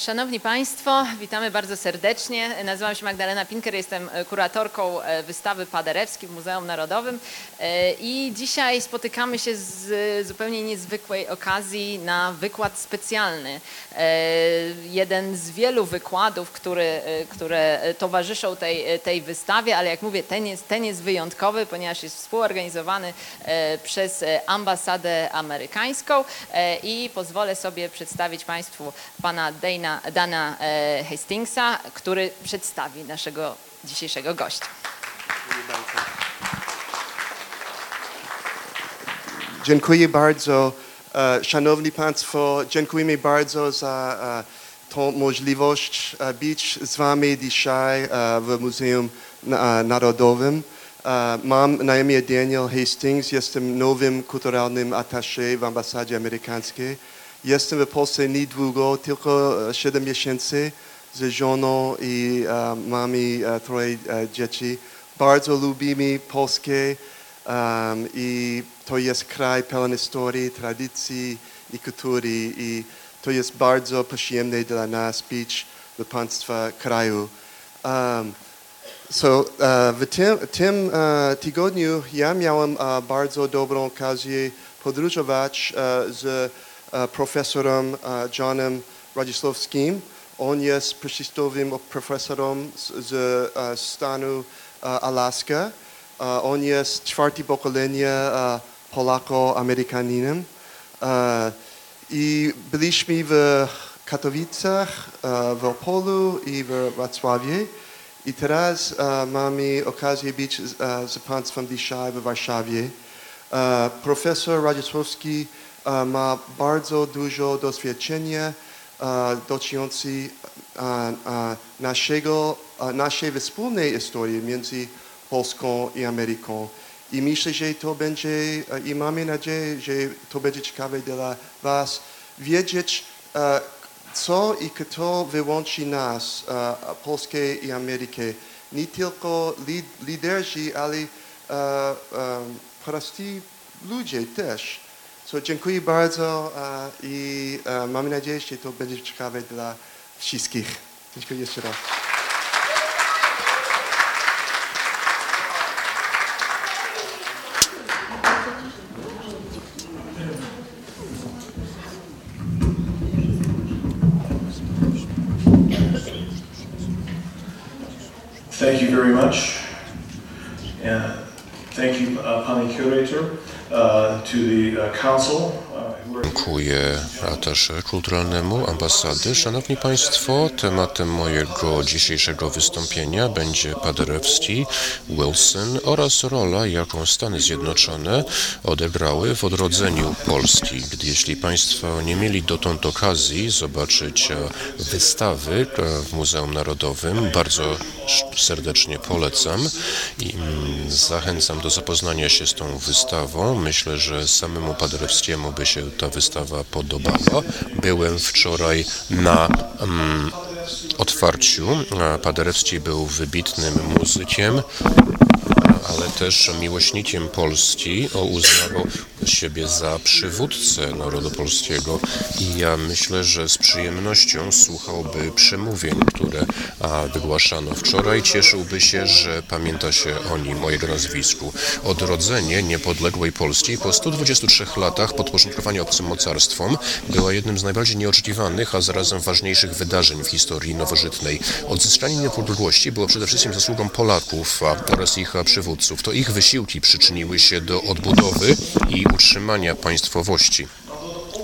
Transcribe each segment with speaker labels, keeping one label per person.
Speaker 1: Szanowni Państwo, witamy bardzo serdecznie. Nazywam się Magdalena Pinker, jestem kuratorką e, wystawy Paderewski w Muzeum Narodowym E, i dzisiaj spotykamy się z zupełnie niezwykłej okazji na wykład specjalny. E, Jeden z wielu wykładów, który, e, które towarzyszą tej, tej wystawie, ale jak mówię, ten jest, ten jest wyjątkowy, ponieważ jest współorganizowany e, przez e, ambasadę amerykańską e, i pozwolę sobie przedstawić Państwu pana Dana, Dana e, Hastingsa, który przedstawi naszego dzisiejszego gościa.
Speaker 2: Dziękuję bardzo. E, Szanowni Państwo, dziękujemy bardzo za e, tą możliwość być z Wami dzisiaj w Muzeum Na- Narodowym. Mam na imię Daniel Hastings, jestem nowym kulturalnym attaché w ambasadzie amerykańskiej. Jestem w Polsce niedługo, tylko e, 7 miesięcy z żoną i e, mamy e, troje e, dzieci. Bardzo lubimy Polskę. Um, I to jest kraj pełen historii, tradycji i kultury i to jest bardzo przyjemne dla nas być w Państwa kraju. Um, so, uh, w tym, tym uh, tygodniu ja miałem uh, bardzo dobrą okazję podróżować uh, z uh, profesorem uh, Johnem Radzislawskim. On jest przysłowiowym profesorem z, uh, stanu Alaska. On jest czwarte pokolenie Polako-Amerykaninem. I byliśmy w Katowicach, w Opolu i w Wrocławiu. I teraz mamy okazję być z, z Państwem dzisiaj w Warszawie. Profesor Radziszowski uh, ma bardzo dużo doświadczenia uh, dotyczące uh, uh, naszego, uh, naszej wspólnej historii między Polską i Ameryką. I myślę, że to będzie, e, i mamy nadzieję, że to będzie ciekawe dla Was wiedzieć, e, co i kto wyłączy nas, e, Polskę i Amerykę. Nie tylko lid- liderzy, ale e, e, prości ludzie też. So, dziękuję bardzo e, i e, mamy nadzieję, że to będzie ciekawe dla wszystkich. Dziękuję jeszcze raz.
Speaker 3: Thank you very much. And thank you, uh, Pani Curator, uh, to the uh, council.
Speaker 4: Dziękuję atasze kulturalnemu ambasady. Szanowni Państwo, tematem mojego dzisiejszego wystąpienia będzie Paderewski, Wilson oraz rola, jaką Stany Zjednoczone odegrały w odrodzeniu Polski. Gdy jeśli Państwo nie mieli dotąd okazji zobaczyć e, wystawy e, w Muzeum Narodowym, bardzo serdecznie polecam i mm, zachęcam do zapoznania się z tą wystawą. Myślę, że samemu Paderewskiemu by się ta wystawa podobała. Byłem wczoraj na mm, otwarciu. Paderewski był wybitnym muzykiem, ale też miłośnikiem Polski. O, uznawał siebie za przywódcę narodu polskiego i ja myślę, że z przyjemnością słuchałby przemówień, które wygłaszano wczoraj. Cieszyłby się, że pamięta się o nim, o nazwisku. Odrodzenie niepodległej Polski po 123 latach podporządkowania obcym mocarstwom była jednym z najbardziej nieoczekiwanych, a zarazem ważniejszych wydarzeń w historii nowożytnej. Odzyskanie niepodległości było przede wszystkim zasługą Polaków oraz ich przywódców. To ich wysiłki przyczyniły się do odbudowy i utrzymania państwowości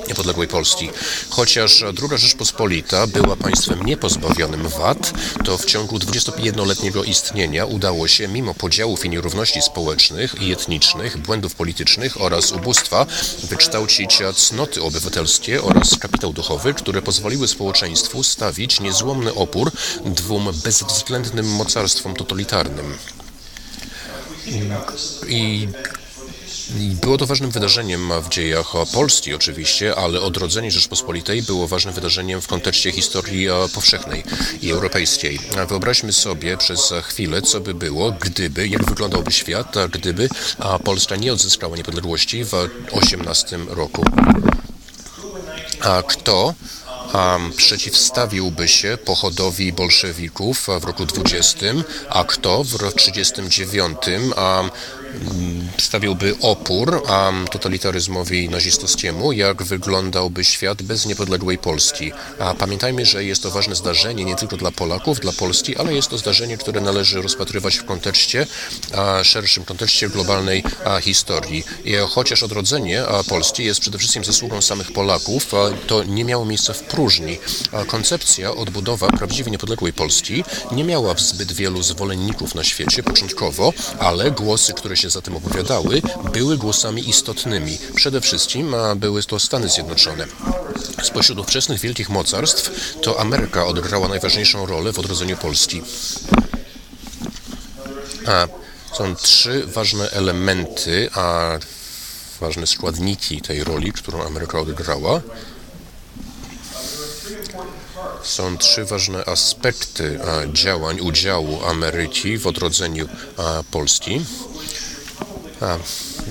Speaker 4: niepodległej Polski. Chociaż II Rzeczpospolita była państwem niepozbawionym wad, to w ciągu 21-letniego istnienia udało się, mimo podziałów i nierówności społecznych i etnicznych, błędów politycznych oraz ubóstwa, wykształcić cnoty obywatelskie oraz kapitał duchowy, które pozwoliły społeczeństwu stawić niezłomny opór dwóm bezwzględnym mocarstwom totalitarnym. I Było to ważnym wydarzeniem w dziejach Polski oczywiście, ale odrodzenie Rzeczpospolitej było ważnym wydarzeniem w kontekście historii e, powszechnej i europejskiej. Wyobraźmy sobie przez chwilę, co by było, gdyby, jak wyglądałby świat, gdyby Polska nie odzyskała niepodległości w 18 roku. A kto przeciwstawiłby się pochodowi bolszewików w roku 20, a kto w roku 39 a, stawiłby opór a, totalitaryzmowi nazistowskiemu, jak wyglądałby świat bez niepodległej Polski. A pamiętajmy, że jest to ważne zdarzenie nie tylko dla Polaków, dla Polski, ale jest to zdarzenie, które należy rozpatrywać w kontekście, a, szerszym kontekście globalnej a, historii. I chociaż odrodzenie a, Polski jest przede wszystkim zasługą samych Polaków, to nie miało miejsca w próżni. Koncepcja odbudowa prawdziwie niepodległej Polski nie miała zbyt wielu zwolenników na świecie początkowo, ale głosy, które się za tym opowiadały, były głosami istotnymi. Przede wszystkim a, były to Stany Zjednoczone. Spośród ówczesnych wielkich mocarstw to Ameryka odegrała najważniejszą rolę w odrodzeniu Polski. A, są trzy ważne elementy, a ważne składniki tej roli, którą Ameryka odegrała. Są trzy ważne aspekty działań, udziału Ameryki w odrodzeniu Polski. A,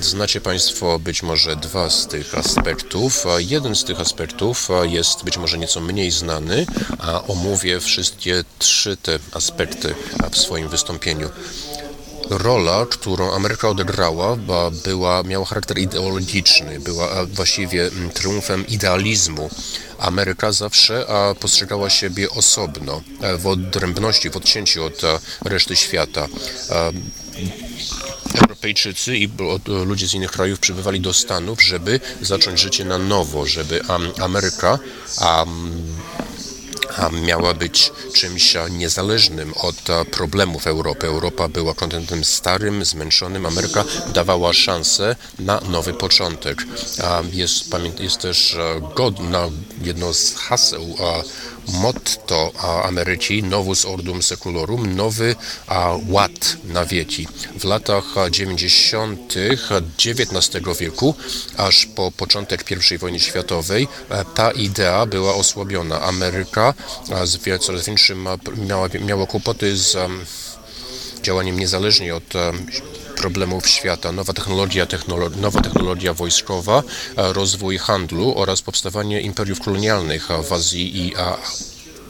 Speaker 4: znacie Państwo być może dwa z tych aspektów. Jeden z tych aspektów jest być może nieco mniej znany, a omówię wszystkie trzy te aspekty w swoim wystąpieniu. Rola, którą Ameryka odegrała, była, miała charakter ideologiczny, była właściwie triumfem idealizmu. Ameryka zawsze postrzegała siebie osobno, e, w odrębności, w odcięciu od reszty świata. Europejczycy i od- ludzie z innych krajów przybywali do Stanów, żeby zacząć życie na nowo, żeby am, Ameryka miała być czymś niezależnym od problemów Europy. Europa była kontynentem starym, zmęczonym. Ameryka dawała szansę na nowy początek. Jest, jest też a, godna, jedno z haseł, a, motto a, Ameryki, Novus Ordum Secularum, nowy a, ład na wieki. W latach a, 90. XIX wieku, aż po początek I wojny światowej, e, ta idea była osłabiona. Ameryka z coraz większym miała, miała kłopoty z em, działaniem niezależnie od problemów świata, nowa technologia, technolo- nowa technologia wojskowa, e, rozwój handlu oraz powstawanie imperiów kolonialnych e, w Azji i a,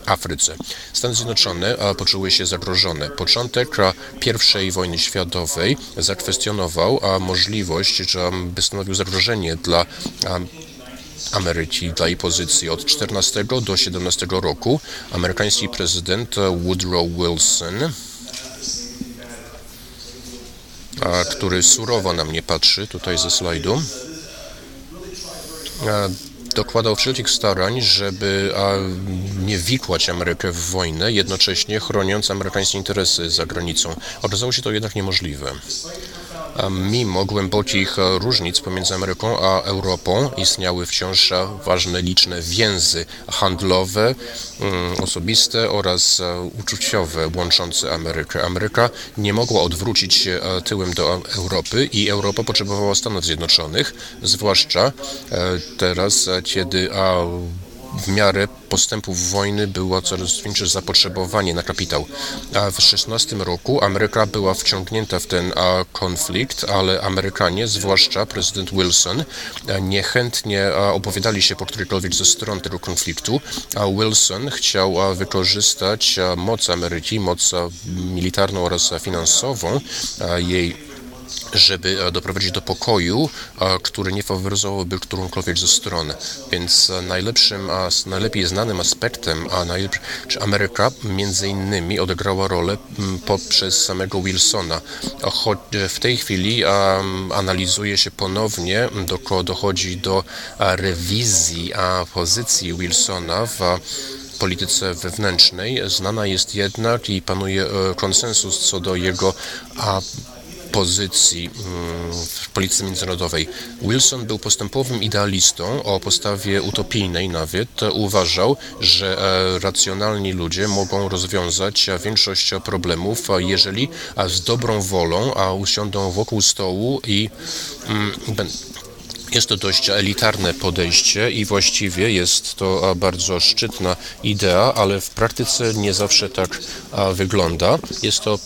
Speaker 4: Afryce. Stany Zjednoczone e, poczuły się zagrożone. Początek e, I wojny światowej zakwestionował e, możliwość, że by stanowił zagrożenie dla Ameryki dla jej pozycji. Od 14 do 17 roku amerykański prezydent e, Woodrow Wilson a, który surowo na mnie patrzy tutaj ze slajdu, a, dokładał wszelkich starań, żeby a, nie wikłać Amerykę w wojnę, jednocześnie chroniąc amerykańskie interesy za granicą. Okazało się to jednak niemożliwe. Mimo głębokich różnic pomiędzy Ameryką a Europą istniały wciąż ważne, liczne więzy handlowe, mm, osobiste oraz uczuciowe łączące Amerykę. Ameryka nie mogła odwrócić się e, tyłem do Europy i Europa potrzebowała Stanów Zjednoczonych, zwłaszcza e, teraz, e, kiedy w miarę postępów wojny było coraz większe zapotrzebowanie na kapitał. A w 16 roku Ameryka była wciągnięta w ten konflikt, ale Amerykanie, zwłaszcza prezydent Wilson, niechętnie opowiadali się po którejkolwiek ze stron tego konfliktu, a Wilson chciał wykorzystać moc Ameryki, moc militarną oraz finansową, jej żeby e, doprowadzić do pokoju, e, który nie faworyzowałby którąkolwiek ze stron. Więc e, najlepszym, najlepiej znanym aspektem, a czy Ameryka między innymi odegrała rolę poprzez samego Wilsona. Choć w tej chwili analizuje się ponownie, dochodzi do rewizji pozycji Wilsona w polityce wewnętrznej. Znana jest jednak i panuje konsensus co do jego pozycji mm, w polityce międzynarodowej. Wilson był postępowym idealistą o postawie utopijnej nawet. Uważał, że e, racjonalni ludzie mogą rozwiązać e, większość problemów, jeżeli a z dobrą wolą usiądą wokół stołu i mm, Jest to dość elitarne podejście i właściwie jest to bardzo szczytna idea, ale w praktyce nie zawsze tak wygląda. Jest to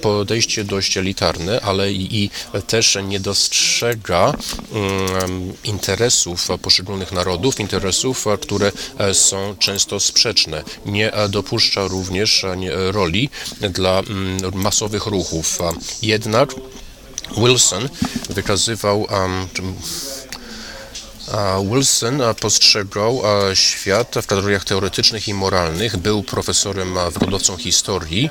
Speaker 4: podejście dość elitarne, ale i, też nie dostrzega mm, interesów poszczególnych narodów, interesów, które e, są często sprzeczne. Nie dopuszcza również roli dla mm, masowych ruchów. Jednak Wilson wykazywał, um, Wilson postrzegał świat w kategoriach teoretycznych i moralnych, był profesorem, a, wykładowcą historii,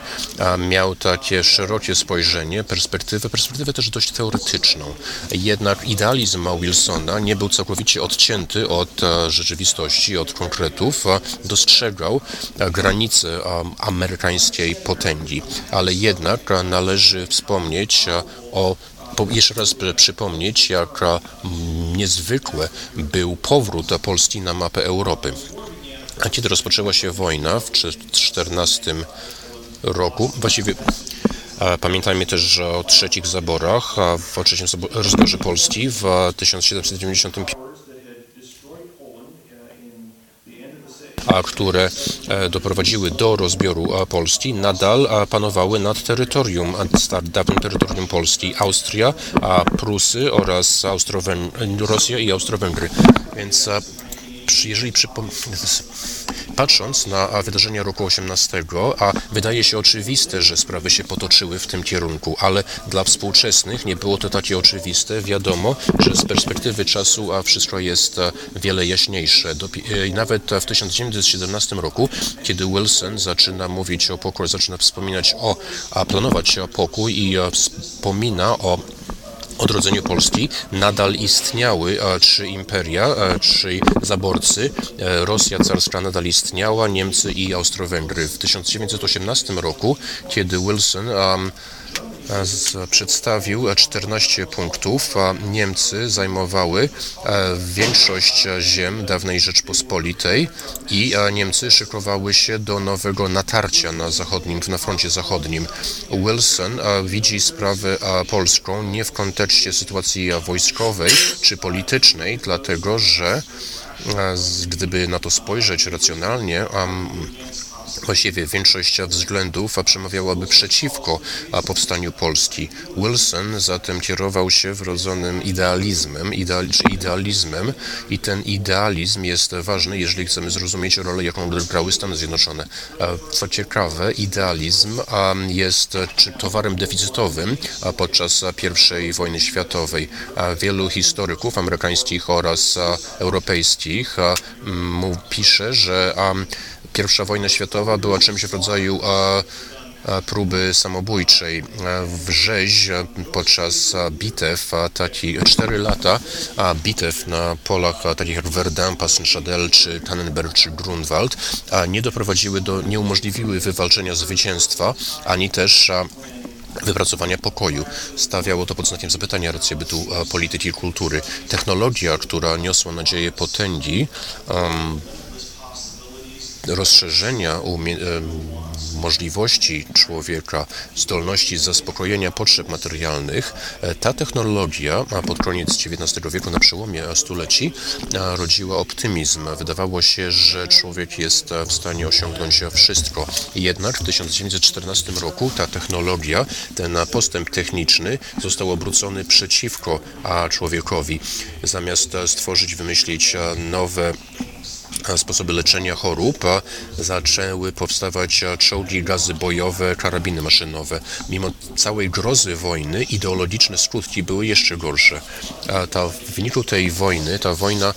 Speaker 4: miał takie szerokie spojrzenie, perspektywę, perspektywę też dość teoretyczną. Jednak idealizm Wilsona nie był całkowicie odcięty od a, rzeczywistości, od konkretów, dostrzegał a, granice amerykańskiej potęgi, ale jednak a, należy wspomnieć o jeszcze raz przy- przypomnieć, jak mm, niezwykły był powrót Polski na mapę Europy. A kiedy rozpoczęła się wojna w 14 roku, właściwie pamiętajmy też o trzecich zaborach, a w trzecim zabo- rozbiorze Polski w a, 1795 a które e, doprowadziły do rozbioru Polski, nadal panowały nad terytorium, dawnym terytorium Polski, Austria, Prusy oraz Austro-Węg- Rosja i Austro-Węgry. Więc jeżeli patrząc na wydarzenia roku 18, a wydaje się oczywiste, że sprawy się potoczyły w tym kierunku, ale dla współczesnych nie było to takie oczywiste. Wiadomo, że z perspektywy czasu a wszystko jest wiele jaśniejsze. E, nawet w 1917 roku, kiedy Wilson zaczyna mówić o pokoju, zaczyna wspominać o, a planować o pokój i wspomina o odrodzeniu Polski nadal istniały trzy imperia, trzy zaborcy. E, Rosja carska nadal istniała, Niemcy i Austro-Węgry. W 1918 roku, kiedy Wilson um, przedstawił e, 14 punktów, a Niemcy zajmowały e, większość e, ziem dawnej Rzeczpospolitej i e, Niemcy szykowały się do nowego natarcia na zachodnim, na froncie zachodnim. Wilson e, widzi sprawę e, polską nie w kontekście sytuacji e, wojskowej czy politycznej, dlatego że e, gdyby na to spojrzeć racjonalnie, Właściwie większość względów przemawiałaby przeciwko powstaniu Polski. Wilson zatem kierował się wrodzonym idealizmem, ideal, czy idealizmem i ten idealizm jest ważny, jeżeli chcemy zrozumieć rolę, jaką odegrały Stany Zjednoczone. Co ciekawe, idealizm jest towarem deficytowym podczas I wojny światowej. Wielu historyków amerykańskich oraz europejskich pisze, że Pierwsza wojna światowa była czymś w rodzaju a, a, próby samobójczej. E, W rzeź e, podczas bitew, taki cztery lata a, bitew na polach takich jak Verdun, Passchendaele, czy Tannenberg, czy Grunwald nie doprowadziły do, nie umożliwiły wywalczenia zwycięstwa, ani też wypracowania pokoju. Stawiało to pod znakiem zapytania rację bytu polityki i kultury. Technologia, która niosła nadzieję potęgi, em, rozszerzenia em, możliwości człowieka, zdolności zaspokojenia potrzeb materialnych, e, ta technologia, pod koniec XIX wieku, na przełomie stuleci, a, rodziła optymizm. Wydawało się, że człowiek jest e, w stanie osiągnąć wszystko. Jednak w 1914 roku ta technologia, ten postęp techniczny został obrócony przeciwko człowiekowi. Zamiast e, stworzyć, wymyślić e, nowe sposoby leczenia chorób, zaczęły powstawać czołgi, gazy bojowe, karabiny maszynowe. Mimo całej grozy wojny, ideologiczne skutki były jeszcze gorsze. Ta, w wyniku tej wojny, ta wojna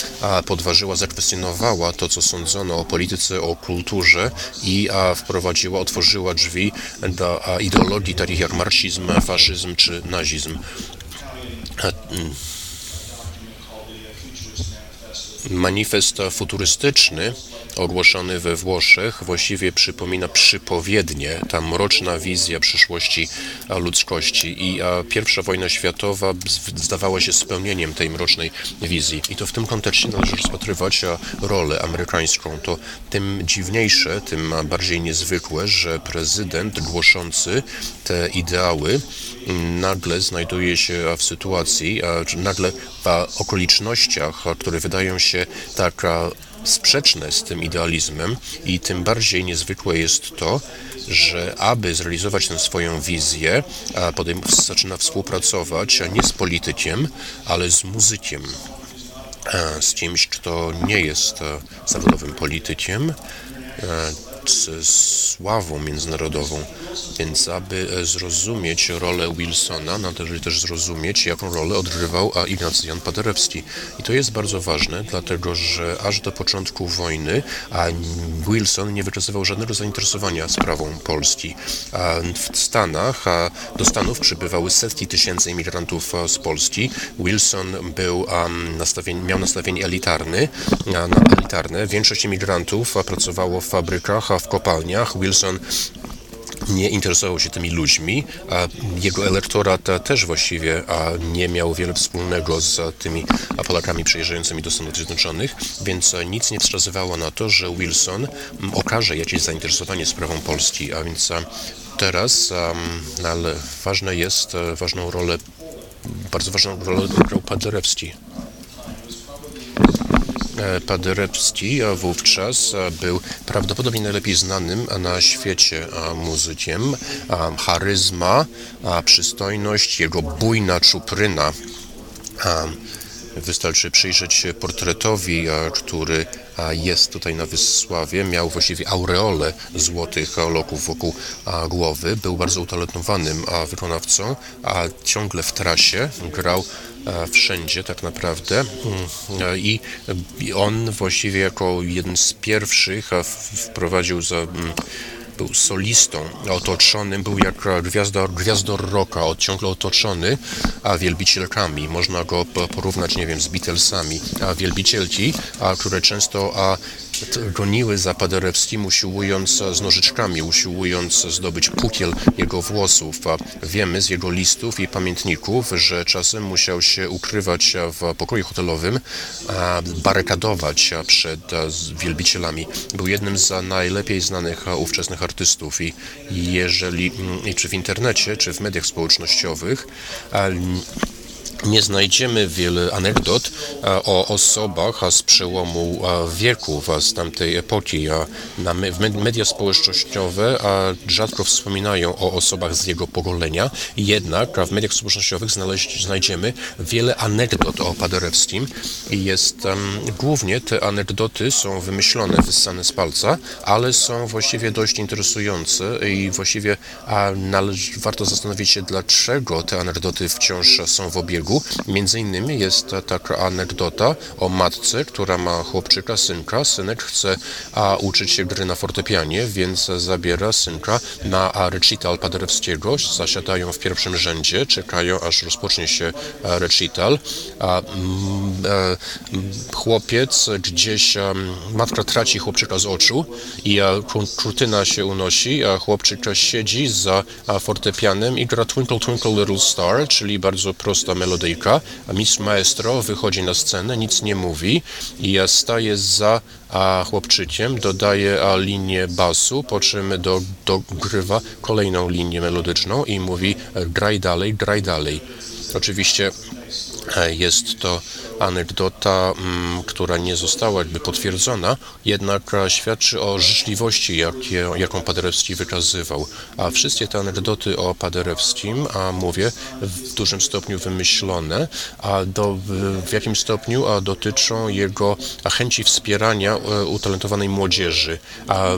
Speaker 4: podważyła, zakwestionowała to, co sądzono o polityce, o kulturze i wprowadziła, otworzyła drzwi do ideologii takich jak marksizm, faszyzm czy nazizm. Manifest futurystyczny ogłoszony we Włoszech, właściwie przypomina przypowiednie, ta mroczna wizja przyszłości ludzkości. I a, pierwsza wojna światowa zdawała się spełnieniem tej mrocznej wizji. I to w tym kontekście należy rozpatrywać rolę amerykańską. To tym dziwniejsze, tym bardziej niezwykłe, że prezydent głoszący te ideały m, nagle znajduje się w sytuacji, nagle w okolicznościach, które wydają się tak sprzeczne z tym idealizmem i tym bardziej niezwykłe jest to, że aby zrealizować tę swoją wizję, podejm- zaczyna współpracować nie z politykiem, ale z muzykiem e, z kimś, kto nie jest e, zawodowym politykiem, e, sławą międzynarodową. Więc aby e, zrozumieć rolę Wilsona, należy też zrozumieć, jaką rolę odgrywał Ignacy Jan Paderewski. I to jest bardzo ważne, dlatego że aż do początku wojny Wilson nie wykazywał żadnego zainteresowania sprawą Polski. W Stanach do Stanów przybywały setki tysięcy imigrantów a, z Polski. Wilson był, miał nastawienie elitarny, elitarne. Większość imigrantów pracowało w fabrykach, w kopalniach. Wilson nie interesował się tymi ludźmi, a jego elektorat też właściwie nie miał wiele wspólnego z tymi Polakami przyjeżdżającymi do Stanów Zjednoczonych, więc nic nie wskazywało na to, że Wilson okaże jakieś zainteresowanie sprawą Polski, a więc teraz am, ale ważne jest, e, ważną rolę, bardzo ważną rolę odegrał Paderewski. E, Paderewski wówczas był prawdopodobnie najlepiej znanym na świecie muzykiem. Charyzma, przystojność, jego bujna czupryna. Wystarczy przyjrzeć się portretowi, który jest tutaj na Wysławie. Miał właściwie aureolę złotych loków wokół głowy. Był bardzo utalentowanym wykonawcą, a ciągle w trasie grał wszędzie tak naprawdę Mm, a, i on właściwie jako jeden z pierwszych wprowadził za mm, był solistą, otoczonym, był jak gwiazda, gwiazdor rocka, ciągle otoczony a wielbicielkami. Można go po- porównać, nie wiem, z Beatlesami. A wielbicielki, a, które często a, goniły za Paderewskim, usiłując z nożyczkami, usiłując zdobyć pukiel jego włosów. Wiemy z jego listów i pamiętników, że czasem musiał się ukrywać w pokoju hotelowym, barykadować przed wielbicielami. Był jednym z najlepiej znanych ówczesnych artystów i jeżeli, czy w internecie, czy w mediach społecznościowych, nie znajdziemy wiele anegdot a, o osobach z przełomu a, wieków, z tamtej epoki. Media społecznościowe rzadko wspominają o osobach z jego pokolenia, jednak w mediach społecznościowych znajdziemy wiele anegdot o Paderewskim jest głównie te anegdoty są wymyślone, wyssane z palca, ale są właściwie dość interesujące i właściwie należy, warto zastanowić się, dlaczego te anegdoty wciąż są w obiegu. Między innymi jest ta- taka anegdota o matce, która ma chłopczyka, synka. Synek chce a, uczyć się gry na fortepianie, więc zabiera synka na recital Paderewskiego. Zasiadają w pierwszym rzędzie, czekają aż rozpocznie się a, recital. A, mm, e, m, chłopiec gdzieś, em, matka traci chłopczyka z oczu i kurtyna się unosi, a chłopczyk siedzi za fortepianem i gra Twinkle Twinkle Little Star, czyli bardzo prosta melodyjka, a mistrz maestro wychodzi na scenę, nic nie mówi i ja staję za a chłopczykiem, dodaje a, linię basu, po czym do, dogrywa kolejną linię melodyczną i mówi graj dalej, graj dalej. Oczywiście e, jest to anegdota, mm, która nie została jakby potwierdzona, jednak e, świadczy o życzliwości, jakie, jaką Paderewski wykazywał. A wszystkie te anegdoty o Paderewskim, a mówię, w dużym stopniu wymyślone, a do, w, jakim stopniu a dotyczą jego chęci wspierania e, utalentowanej młodzieży. A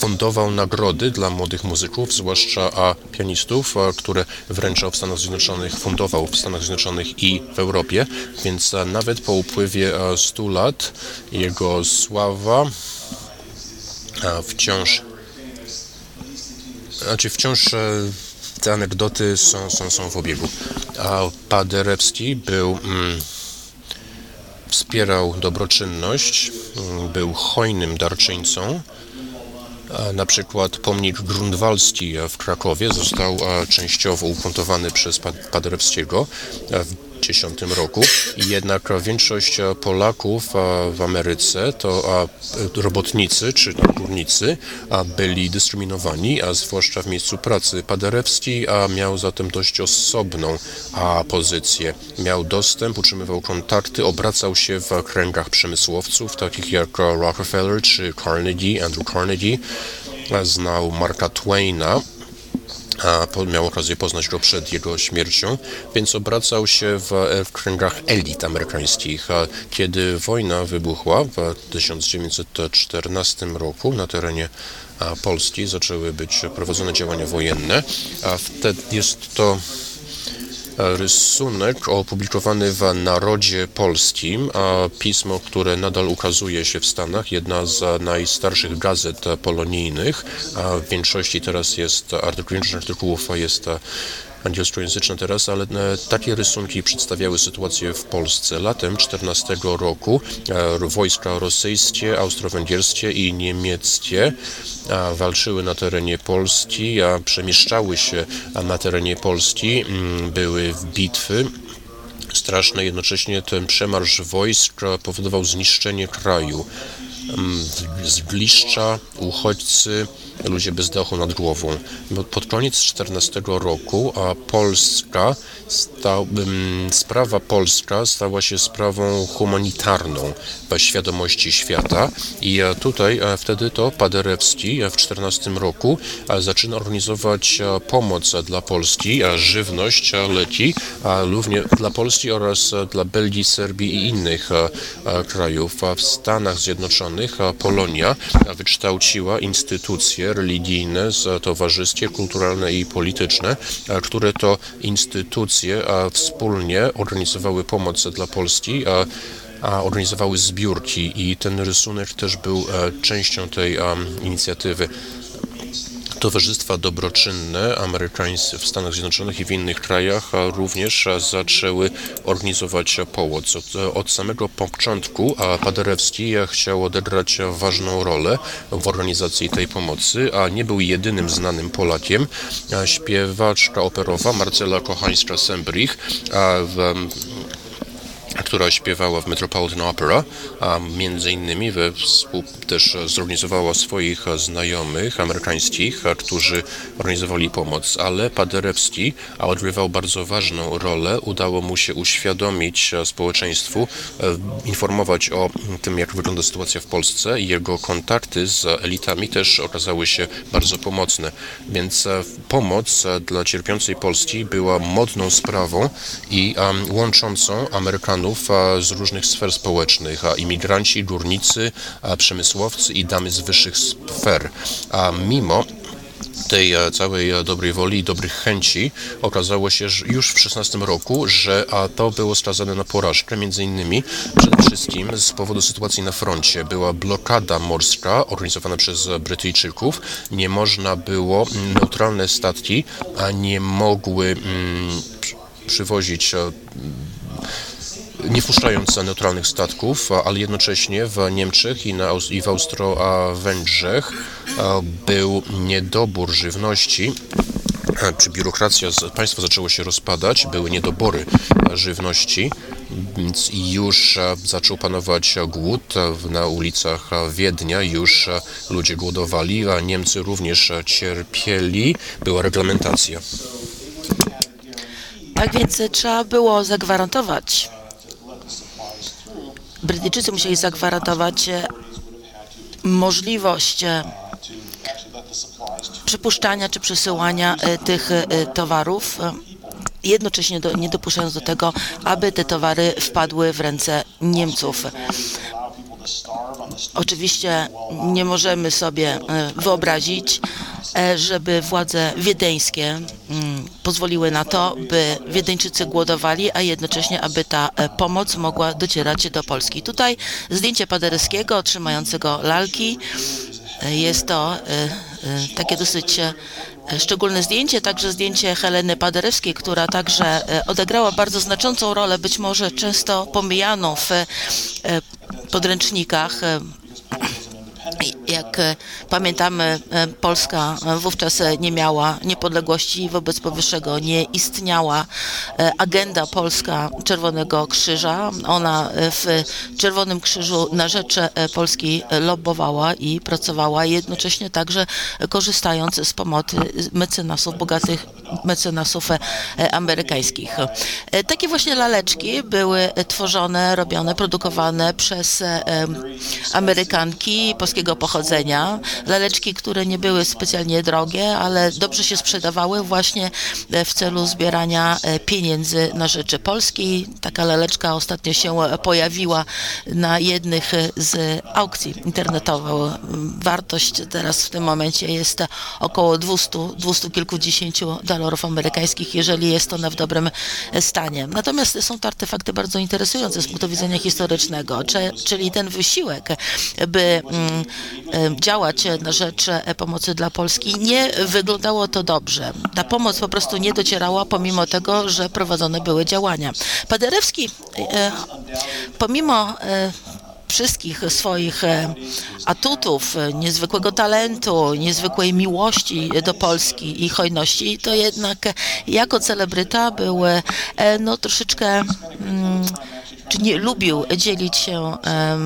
Speaker 4: fundował nagrody dla młodych muzyków, zwłaszcza a pianistów, a, które wręczał w Stanach Zjednoczonych, fundował w Stanach Zjednoczonych i w Europie, więc a, nawet po upływie a, 100 lat jego sława wciąż znaczy wciąż e, te anegdoty są, są, są w obiegu. A Paderewski był mm, wspierał dobroczynność, mm, był hojnym darczyńcą. Na przykład pomnik Grunwaldzki w Krakowie został e, częściowo umontowany przez Pa- Paderewskiego e, w 2010 roku. Jednak większość e, Polaków e, w Ameryce to robotnicy czy górnicy byli dyskryminowani, a zwłaszcza w miejscu pracy. Paderewski miał zatem dość osobną pozycję. Miał dostęp, utrzymywał kontakty, obracał się w kręgach przemysłowców, takich jak e, Rockefeller czy Carnegie, Andrew Carnegie. Znał Marka Twaina, a miał okazję poznać go przed jego śmiercią, więc obracał się w, w kręgach elit amerykańskich. Kiedy wojna wybuchła w 1914 roku na terenie Polski zaczęły być prowadzone działania wojenne, a wtedy jest to rysunek opublikowany w Narodzie Polskim, a pismo, które nadal ukazuje się w Stanach, jedna z najstarszych gazet polonijnych, a w większości teraz jest większość artykułów jest angielskojęzyczna teraz, ale e, takie rysunki przedstawiały sytuację w Polsce. Latem 14 roku e, wojska rosyjskie, austro-węgierskie i niemieckie a, walczyły na terenie Polski, a przemieszczały się na terenie Polski, mm, były bitwy straszne, jednocześnie ten przemarsz wojsk e, powodował zniszczenie kraju. Mm, Zgliszcza, uchodźcy, ludzie bez dachu nad głową. Pod koniec 14 roku a Polska, stał, sprawa polska stała się sprawą humanitarną w świadomości świata i e, tutaj e, wtedy to Paderewski e, w 14 roku e, zaczyna organizować pomoc dla Polski, e, żywność, leki, a również dla Polski oraz dla Belgii, Serbii i innych krajów. A w Stanach Zjednoczonych e, Polonia wykształciła instytucje religijne, z- towarzyskie, kulturalne i polityczne, które to instytucje wspólnie organizowały pomoc dla Polski, a organizowały zbiórki i ten rysunek też był e, częścią tej inicjatywy. Towarzystwa dobroczynne amerykańskie w Stanach Zjednoczonych i w innych krajach również zaczęły organizować pomoc. Od, od samego początku a Paderewski a, chciał odegrać ważną rolę w organizacji tej pomocy, a nie był jedynym znanym Polakiem. A Śpiewaczka operowa Marcela Kochańska-Sembrich w która śpiewała w Metropolitan Opera, a między innymi we też zorganizowała swoich znajomych amerykańskich, którzy organizowali pomoc, ale Paderewski odgrywał bardzo ważną rolę. Udało mu się uświadomić społeczeństwu, e, informować o tym, jak wygląda sytuacja w Polsce jego kontakty z elitami też okazały się bardzo pomocne. Więc e, pomoc e, dla cierpiącej Polski była modną sprawą i łączącą Amerykanów z różnych sfer społecznych, imigranci, górnicy, przemysłowcy i damy z wyższych sfer. A mimo tej e, całej e, dobrej woli i dobrych chęci okazało się że już w 16 roku, że to było skazane na porażkę, między innymi przede wszystkim z powodu sytuacji na froncie. Była blokada morska organizowana przez Brytyjczyków. Nie można było, mm, neutralne statki a nie mogły mm, przy- przywozić e, nie wpuszczając neutralnych statków, ale jednocześnie w Niemczech i, na, i w Austro-Węgrzech był niedobór żywności. Czy biurokracja, państwo zaczęło się rozpadać, były niedobory żywności, więc już zaczął panować głód na ulicach Wiednia, już ludzie głodowali, a Niemcy również cierpieli, była reglamentacja.
Speaker 5: Tak więc e, trzeba było zagwarantować, Brytyjczycy musieli zagwarantować e, możliwość e, przypuszczania czy przesyłania e, tych towarów, jednocześnie do, nie dopuszczając do tego, aby te towary wpadły w ręce Niemców. Oczywiście nie możemy sobie e, wyobrazić, e, żeby władze wiedeńskie mm, pozwoliły na to, by Wiedeńczycy głodowali, a jednocześnie, aby ta e, pomoc mogła docierać do Polski. Tutaj zdjęcie Paderewskiego trzymającego lalki. Jest to takie dosyć szczególne zdjęcie, także zdjęcie Heleny Paderewskiej, która także odegrała bardzo znaczącą rolę, być może często pomijaną w podręcznikach. Jak e, pamiętamy, e, Polska e, wówczas nie miała niepodległości, wobec powyższego nie istniała agenda polska Czerwonego Krzyża. Ona w Czerwonym Krzyżu na rzecz Polski lobbowała i pracowała, jednocześnie także korzystając z pomocy mecenasów, bogatych mecenasów amerykańskich. Takie właśnie laleczki były tworzone, robione, produkowane przez Amerykanki polskiego pochodzenia. Laleczki, które nie były specjalnie drogie, ale dobrze się sprzedawały właśnie e, w celu zbierania e, pieniędzy na rzecz Polski. Taka laleczka ostatnio się e, pojawiła na jednych z aukcji internetowych. Wartość teraz w tym momencie jest około 200, 200 kilkudziesięciu dolarów amerykańskich, jeżeli jest ona w dobrym stanie. Natomiast są to artefakty bardzo interesujące z punktu widzenia historycznego, czyli ten wysiłek, by mm, działać na rzecz e, pomocy dla Polski, nie wyglądało to dobrze. Ta pomoc po prostu nie docierała, pomimo tego, że prowadzone były działania. Paderewski, e, pomimo e, wszystkich swoich e, atutów, e, niezwykłego talentu, niezwykłej miłości do Polski i hojności, to jednak e, jako celebryta był e, no, troszeczkę, mm, czy nie lubił dzielić się e,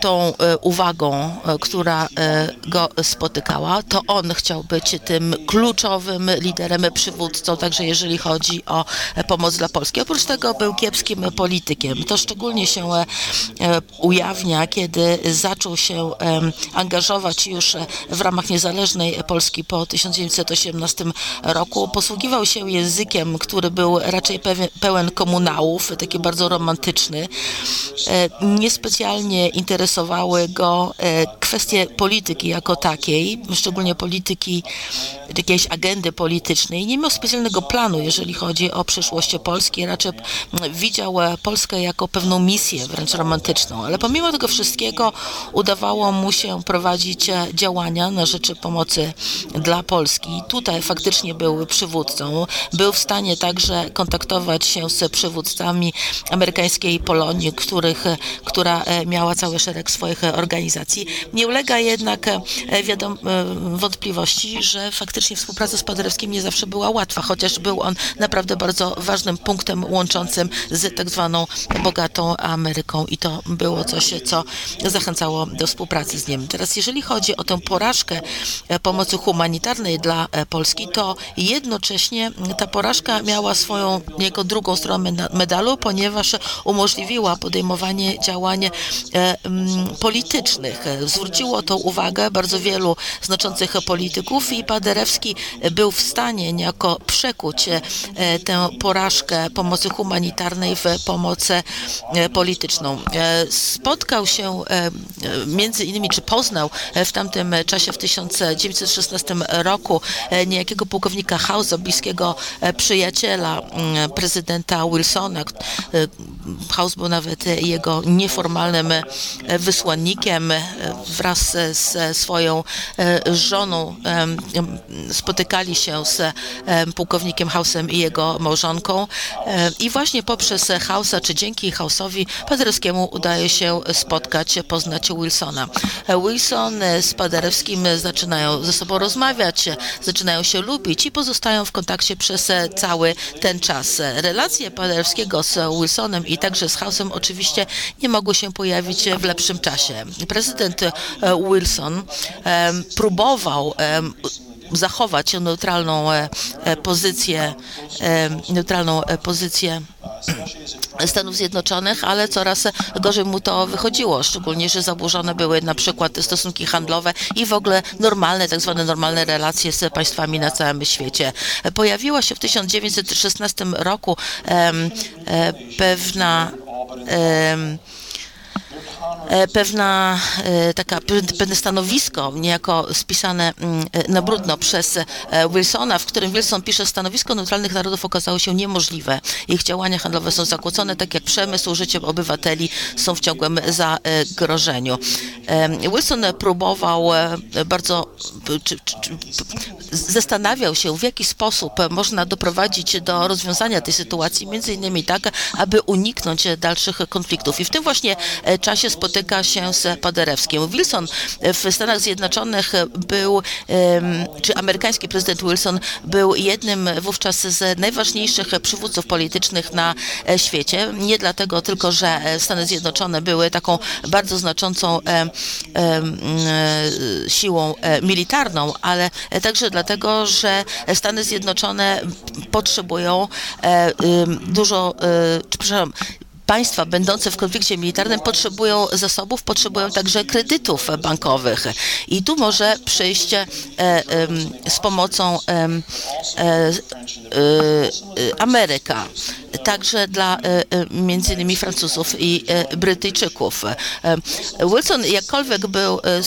Speaker 5: tą e, uwagą, e, która e, go spotykała, to on chciał być tym kluczowym liderem, przywódcą, także jeżeli chodzi o pomoc dla Polski. Oprócz tego był kiepskim politykiem. To szczególnie się ujawnia, kiedy zaczął się angażować już w ramach niezależnej Polski po 1918 roku. Posługiwał się językiem, który był raczej pełen, komunałów, taki bardzo romantyczny. Niespecjalnie interesowały go e, kwestie polityki jako takiej, szczególnie polityki jakiejś agendy politycznej. Nie miał specjalnego planu, jeżeli chodzi o przyszłość Polski. Raczej widział e, Polskę jako pewną misję, wręcz romantyczną. Ale pomimo tego wszystkiego udawało mu się prowadzić e, działania na rzecz pomocy dla Polski. Tutaj faktycznie był przywódcą. Był w stanie także kontaktować się z przywódcami amerykańskiej Polonii, których, która miała cały szereg swoich e, organizacji. Nie ulega jednak e, wiadom, e, wątpliwości, że faktycznie współpraca z Paderewskim nie zawsze była łatwa, chociaż był on naprawdę bardzo ważnym punktem łączącym z tak zwaną bogatą Ameryką i to było coś, co zachęcało do współpracy z nim. Teraz jeżeli chodzi o tę porażkę pomocy humanitarnej dla Polski, to jednocześnie ta porażka miała swoją jego drugą stronę meda- medalu, ponieważ umożliwiła podejmowanie działań politycznych. Zwróciło to uwagę bardzo wielu znaczących polityków i Paderewski był w stanie niejako przekuć e, tę porażkę pomocy humanitarnej w pomoc e, polityczną. E, Spotkał się między innymi, czy poznał w tamtym czasie, w 1916 roku, niejakiego pułkownika Hausa, bliskiego przyjaciela mm, prezydenta Wilsona. House był nawet jego nieformalnym wysłannikiem e, wraz e, ze swoją e, żoną. Spotykali się z em, pułkownikiem Hausem i jego małżonką e, i właśnie poprzez Hausa, czy dzięki Hausowi Paderewskiemu udaje się spotkać, poznać Wilsona. E, Wilson e, z Paderewskim zaczynają ze sobą rozmawiać, e, zaczynają się lubić i pozostają w kontakcie przez e, cały ten czas. E, Relacje Paderewskiego z Wilsonem i także z Hausem oczywiście nie mogły się pojawić w lepszym czasie. Prezydent e, Wilson em, próbował em, zachować neutralną e, e, pozycję, e, neutralną e, pozycję Stanów Zjednoczonych, ale coraz gorzej mu to wychodziło, szczególnie, że zaburzone były na przykład stosunki handlowe i w ogóle normalne, tak zwane normalne relacje z państwami na całym świecie. Pojawiła się w 1916 roku e, pewna e, pewna e, taka, pe- pewne stanowisko, niejako spisane mm, e, na brudno przez e, Wilsona, w którym Wilson pisze, stanowisko neutralnych narodów okazało się niemożliwe. Ich działania handlowe są zakłócone, tak jak przemysł, życie obywateli są w ciągłym zagrożeniu. Wilson próbował e, bardzo, czy, czy, zastanawiał się, w jaki sposób można doprowadzić do rozwiązania tej sytuacji, między innymi tak, aby uniknąć dalszych konfliktów. I w tym właśnie e, czasie spotyka się z Paderewskim. Wilson w Stanach Zjednoczonych był, czy amerykański prezydent Wilson był jednym wówczas z najważniejszych przywódców politycznych na e, świecie. Nie dlatego tylko, że Stany Zjednoczone były taką bardzo znaczącą e, siłą e, militarną, ale także dlatego, że Stany Zjednoczone potrzebują dużo, przepraszam, Państwa będące w konflikcie militarnym potrzebują zasobów, potrzebują także kredytów bankowych. I tu może przyjść e, em, z pomocą e, e, e, Ameryka, także dla e, e, między innymi Francuzów i e, Brytyjczyków. E, Wilson jakkolwiek był e,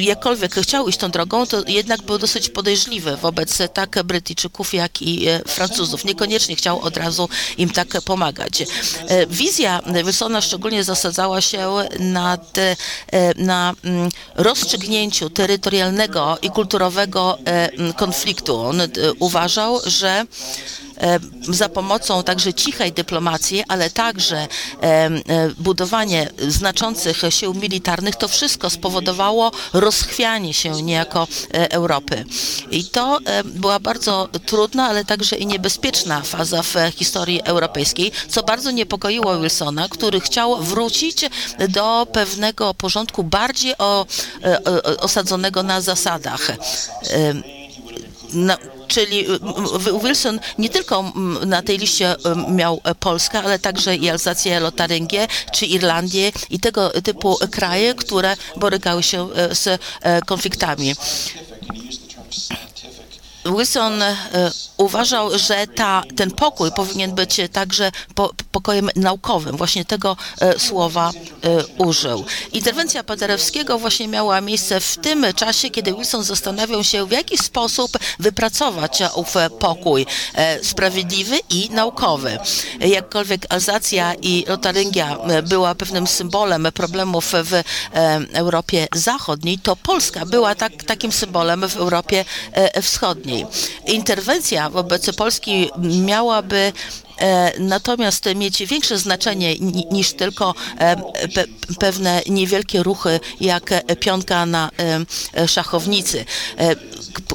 Speaker 5: jakkolwiek chciał iść tą drogą, to jednak był dosyć podejrzliwy wobec tak Brytyjczyków, jak i e, Francuzów. Niekoniecznie chciał od razu im tak pomagać. E, Wizja Wilsona szczególnie zasadzała się e, na mm, rozstrzygnięciu terytorialnego i kulturowego konfliktu. On uważał, że za pomocą także cichej dyplomacji, ale także e, e, budowanie znaczących sił militarnych, to wszystko spowodowało rozchwianie się niejako e, Europy. I to e, była bardzo trudna, ale także i niebezpieczna faza w historii europejskiej, co bardzo niepokoiło Wilsona, który chciał wrócić do pewnego porządku bardziej o, e, osadzonego na zasadach. E, na, czyli y, Wilson nie tylko na tej liście y, miał e, Polskę, ale także i Alzację, Lotaryngię czy Irlandię i tego typu kraje, które borykały się e, z e, konfliktami. Wilson e, uważał, że ta, ten pokój powinien być także po, pokojem naukowym. Właśnie tego e, słowa e, użył. Interwencja Paderewskiego właśnie miała miejsce w tym czasie, kiedy Wilson zastanawiał się, w jaki sposób wypracować ów pokój sprawiedliwy i naukowy. Jakkolwiek Alzacja i Lotaryngia była pewnym symbolem problemów w Europie Zachodniej, to Polska była tak, takim symbolem w Europie e, Wschodniej. Interwencja wobec Polski miałaby e, natomiast mieć większe znaczenie ni- niż tylko e, pe, pewne niewielkie ruchy jak pionka na e, szachownicy.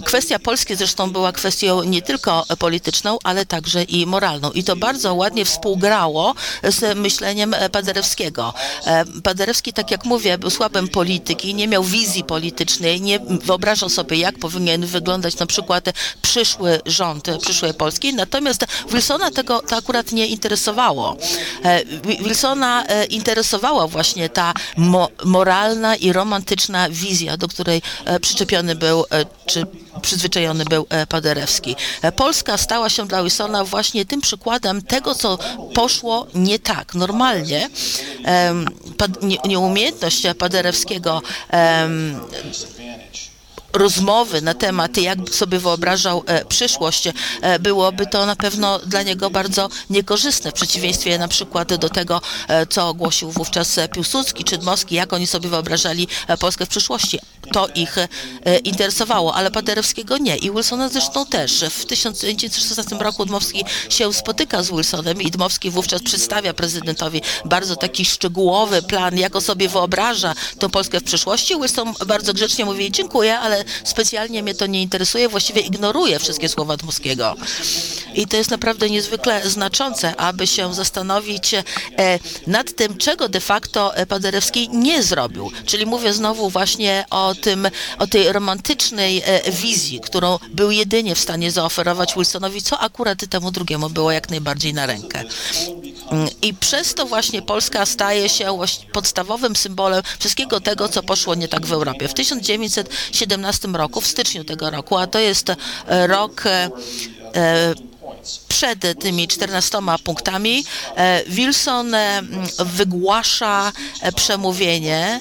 Speaker 5: Kwestia Polski zresztą była kwestią nie tylko polityczną, ale także i moralną. I to bardzo ładnie współgrało z myśleniem Paderewskiego. E, Paderewski, tak jak mówię, był słabym polityki, nie miał wizji politycznej, nie wyobrażał sobie, jak powinien wyglądać na przykład przyszły rząd przyszłej Polski. Natomiast Wilsona tego to akurat nie interesowało. E, Wi- Wilsona e, interesowała właśnie ta mo moralna i romantyczna wizja, do której przyczepiony był, czy przyzwyczajony był e, Paderewski. E, Polska stała się dla Wilsona właśnie tym przykładem tego, co poszło nie tak. Normalnie nieumiejętność Paderewskiego rozmowy na temat, jak sobie wyobrażał e, przyszłość, e, byłoby to na pewno dla niego bardzo niekorzystne, w przeciwieństwie na przykład do tego, e, co ogłosił wówczas Piłsudski czy Dmowski, jak oni sobie wyobrażali Polskę w przyszłości. To ich interesowało, ale Paderewskiego nie i Wilsona zresztą też. W 1916 roku Dmowski się spotyka z Wilsonem i Dmowski wówczas przedstawia prezydentowi bardzo taki szczegółowy plan, jak on sobie wyobraża tę Polskę w przyszłości. Wilson bardzo grzecznie mówi, dziękuję, ale specjalnie mnie to nie interesuje, właściwie ignoruje wszystkie słowa Dmowskiego. I to jest naprawdę niezwykle znaczące, aby się zastanowić e, nad tym, czego de facto e, Paderewski nie zrobił. Czyli mówię znowu właśnie o tym, o tej romantycznej e, wizji, którą był jedynie w stanie zaoferować Wilsonowi, co akurat temu drugiemu było jak najbardziej na rękę. Mm, I przez to właśnie Polska staje się podstawowym symbolem wszystkiego tego, co poszło nie tak w Europie. W 1917 roku, w styczniu tego roku, a to jest rok e, e, przed tymi 14 punktami e, Wilson e, wygłasza e, przemówienie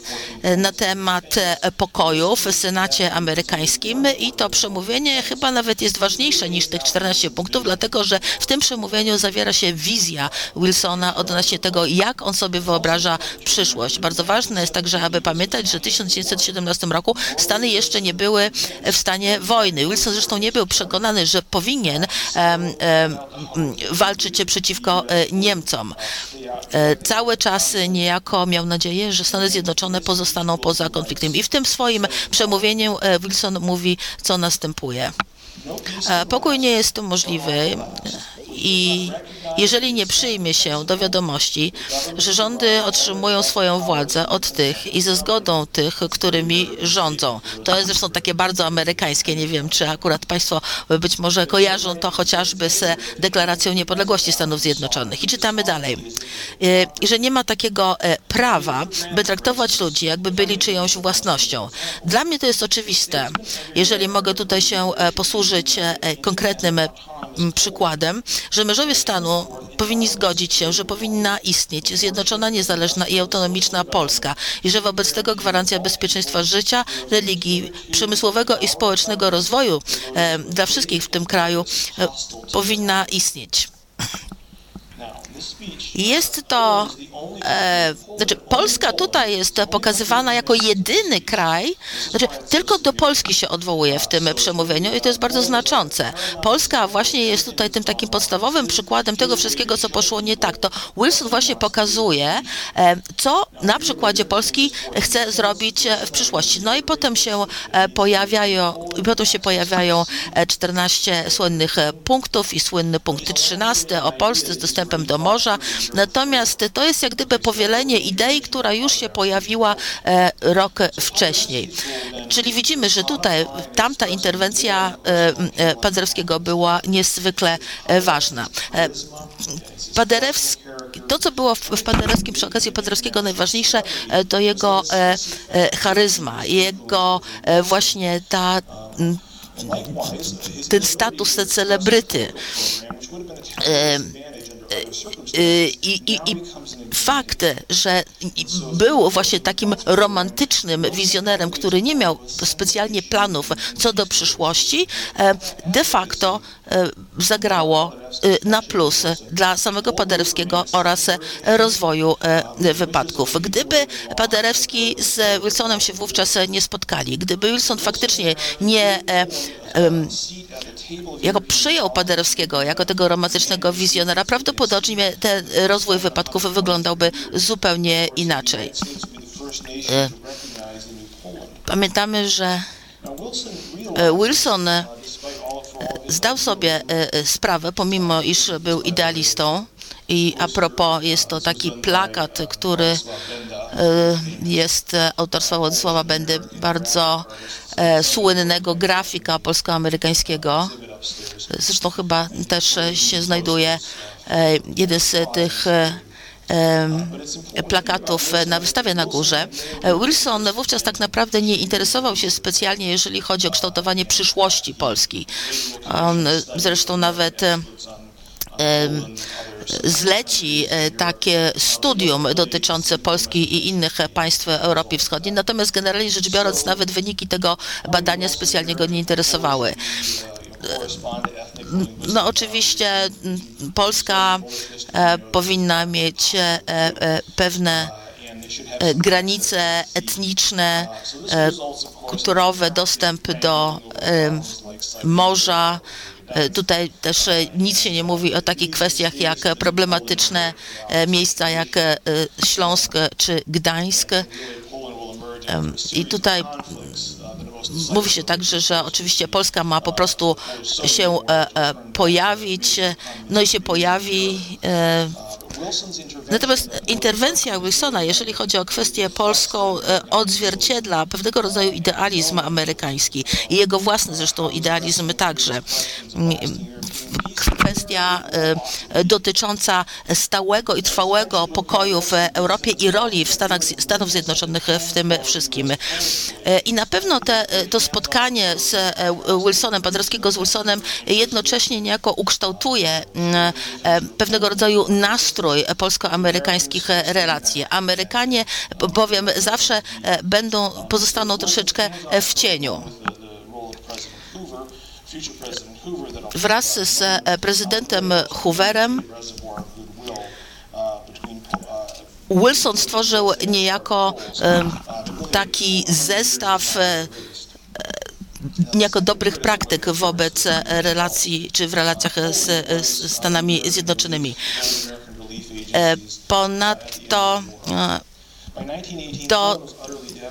Speaker 5: na temat pokoju w Senacie amerykańskim i to przemówienie chyba nawet jest ważniejsze niż tych 14 punktów, dlatego że w tym przemówieniu zawiera się wizja Wilsona odnośnie tego, jak on sobie wyobraża przyszłość. Bardzo ważne jest także, aby pamiętać, że w 1917 roku Stany jeszcze nie były w stanie wojny. Wilson zresztą nie był przekonany, że powinien em, walczyć przeciwko e, Niemcom. E, Cały czas niejako miał nadzieję, że Stany Zjednoczone pozostaną poza konfliktem. I w tym swoim przemówieniu e, Wilson mówi, co następuje. E, Pokój nie jest tu możliwy i jeżeli nie przyjmie się do wiadomości, że rządy otrzymują swoją władzę od tych i ze zgodą tych, którymi rządzą. To jest zresztą takie bardzo amerykańskie, nie wiem, czy akurat Państwo być może kojarzą to chociażby z deklaracją niepodległości Stanów Zjednoczonych. I czytamy dalej. E, I że nie ma takiego e, prawa, by traktować ludzi, jakby byli czyjąś własnością. Dla mnie to jest oczywiste. Jeżeli mogę tutaj się e, posłużyć e, konkretnym e, przykładem, że mężowie stanu powinni zgodzić się, że powinna istnieć zjednoczona, niezależna i autonomiczna Polska i że wobec tego gwarancja bezpieczeństwa życia, religii, przemysłowego i społecznego rozwoju e, dla wszystkich w tym kraju e, powinna istnieć. Jest to, e, znaczy Polska tutaj jest pokazywana jako jedyny kraj, znaczy tylko do Polski się odwołuje w tym przemówieniu i to jest bardzo znaczące. Polska właśnie jest tutaj tym takim podstawowym przykładem tego wszystkiego, co poszło nie tak. To Wilson właśnie pokazuje, e, co na przykładzie Polski chce zrobić e, w przyszłości. No i potem się e, pojawiają, potem się pojawiają e, 14 słynnych e, punktów i słynny punkt 13 o Polsce z dostępem do morza. Natomiast to jest jak gdyby powielenie idei, która już się pojawiła e, rok wcześniej. Czyli widzimy, że tutaj tamta interwencja e, e, Paderewskiego była niezwykle ważna. Paderewski, to, co było w, Paderewskim przy okazji Paderewskiego najważniejsze, to jego charyzma, jego właśnie ta ten status celebryty. E, Y, I, i, I fakt, że był właśnie takim romantycznym wizjonerem, który nie miał specjalnie planów co do przyszłości, e, de facto zagrało e, na plus dla samego Paderewskiego oraz rozwoju wypadków. Gdyby Paderewski z Wilsonem się wówczas nie spotkali, gdyby Wilson faktycznie nie jako przyjął Paderewskiego jako tego romantycznego wizjonera, prawdopodobnie ten rozwój wypadków wyglądałby zupełnie inaczej. E, Pamiętamy, że e, Wilson e, zdał sobie sprawę, pomimo iż był idealistą, i a propos, jest to taki plakat, który jest autorstwa Władysława Bendy, bardzo słynnego grafika polsko-amerykańskiego. Zresztą chyba też się znajduje jeden z tych plakatów na wystawie na górze. Wilson wówczas tak naprawdę nie interesował się specjalnie, jeżeli chodzi o kształtowanie przyszłości Polski. On zresztą nawet zleci takie studium dotyczące Polski i innych państw Europy Wschodniej, natomiast generalnie rzecz biorąc nawet wyniki tego badania specjalnie go nie interesowały. No oczywiście Polska e, powinna mieć e, e, pewne granice etniczne, kulturowe, dostęp do morza. Tutaj też nic się nie mówi o takich kwestiach jak problematyczne miejsca jak Śląsk czy Gdańsk. I tutaj mówi się także, że oczywiście Polska ma po prostu się e, e, pojawić, no i się pojawi. E, Natomiast interwencja Wilsona, jeżeli chodzi o kwestię polską, odzwierciedla pewnego rodzaju idealizm amerykański i jego własny zresztą idealizm także. Kwestii kwestia e, dotycząca stałego i trwałego pokoju w Europie i roli w Stanach, Stanów Zjednoczonych w tym wszystkim. E, I na pewno te, to spotkanie z e, Wilsonem, Paderewskiego z Wilsonem jednocześnie niejako ukształtuje mm, e, pewnego rodzaju nastrój polsko-amerykańskich relacji. Amerykanie bowiem zawsze e, będą, pozostaną troszeczkę e, w cieniu. Wraz z e, prezydentem Hooverem Wilson stworzył niejako taki zestaw niejako dobrych praktyk wobec relacji, czy w relacjach z, z Stanami Zjednoczonymi. E, Ponadto e, do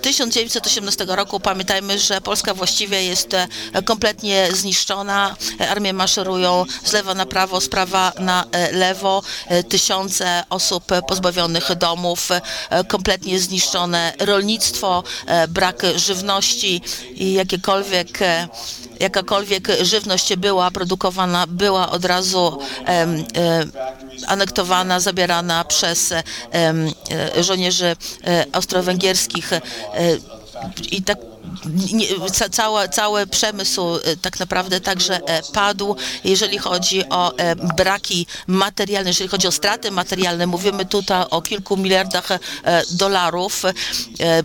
Speaker 5: 1918 roku pamiętajmy, że Polska właściwie jest e, kompletnie zniszczona. E, Armie maszerują z lewa na prawo, z prawa na e, lewo. Tysiące osób pozbawionych domów, kompletnie zniszczone rolnictwo, brak żywności i jakiekolwiek jakakolwiek żywność była produkowana, była od razu em, e, anektowana, zabierana przez em, żołnierzy austro-węgierskich i tak nie, ca, cała, cały przemysł e, tak naprawdę także e, padł, jeżeli chodzi o e, braki materialne, jeżeli chodzi o straty materialne, mówimy tutaj o kilku miliardach dolarów.